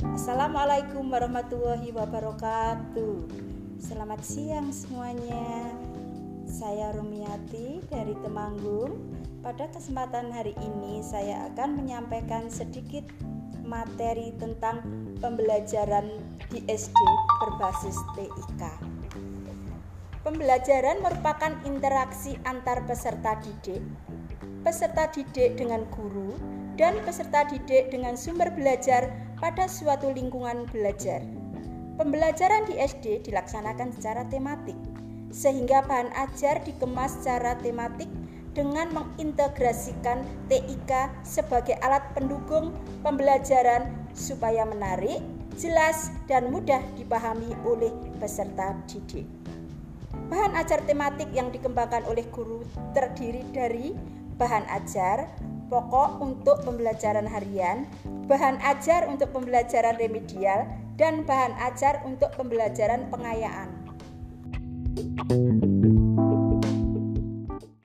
Assalamualaikum warahmatullahi wabarakatuh. Selamat siang semuanya. Saya Rumiati dari Temanggung. Pada kesempatan hari ini saya akan menyampaikan sedikit materi tentang pembelajaran di SD berbasis TIK. Pembelajaran merupakan interaksi antar peserta didik, peserta didik dengan guru, dan peserta didik dengan sumber belajar pada suatu lingkungan belajar. Pembelajaran di SD dilaksanakan secara tematik, sehingga bahan ajar dikemas secara tematik dengan mengintegrasikan TIK sebagai alat pendukung pembelajaran supaya menarik, jelas, dan mudah dipahami oleh peserta didik. Bahan ajar tematik yang dikembangkan oleh guru terdiri dari bahan ajar, pokok untuk pembelajaran harian, bahan ajar untuk pembelajaran remedial, dan bahan ajar untuk pembelajaran pengayaan.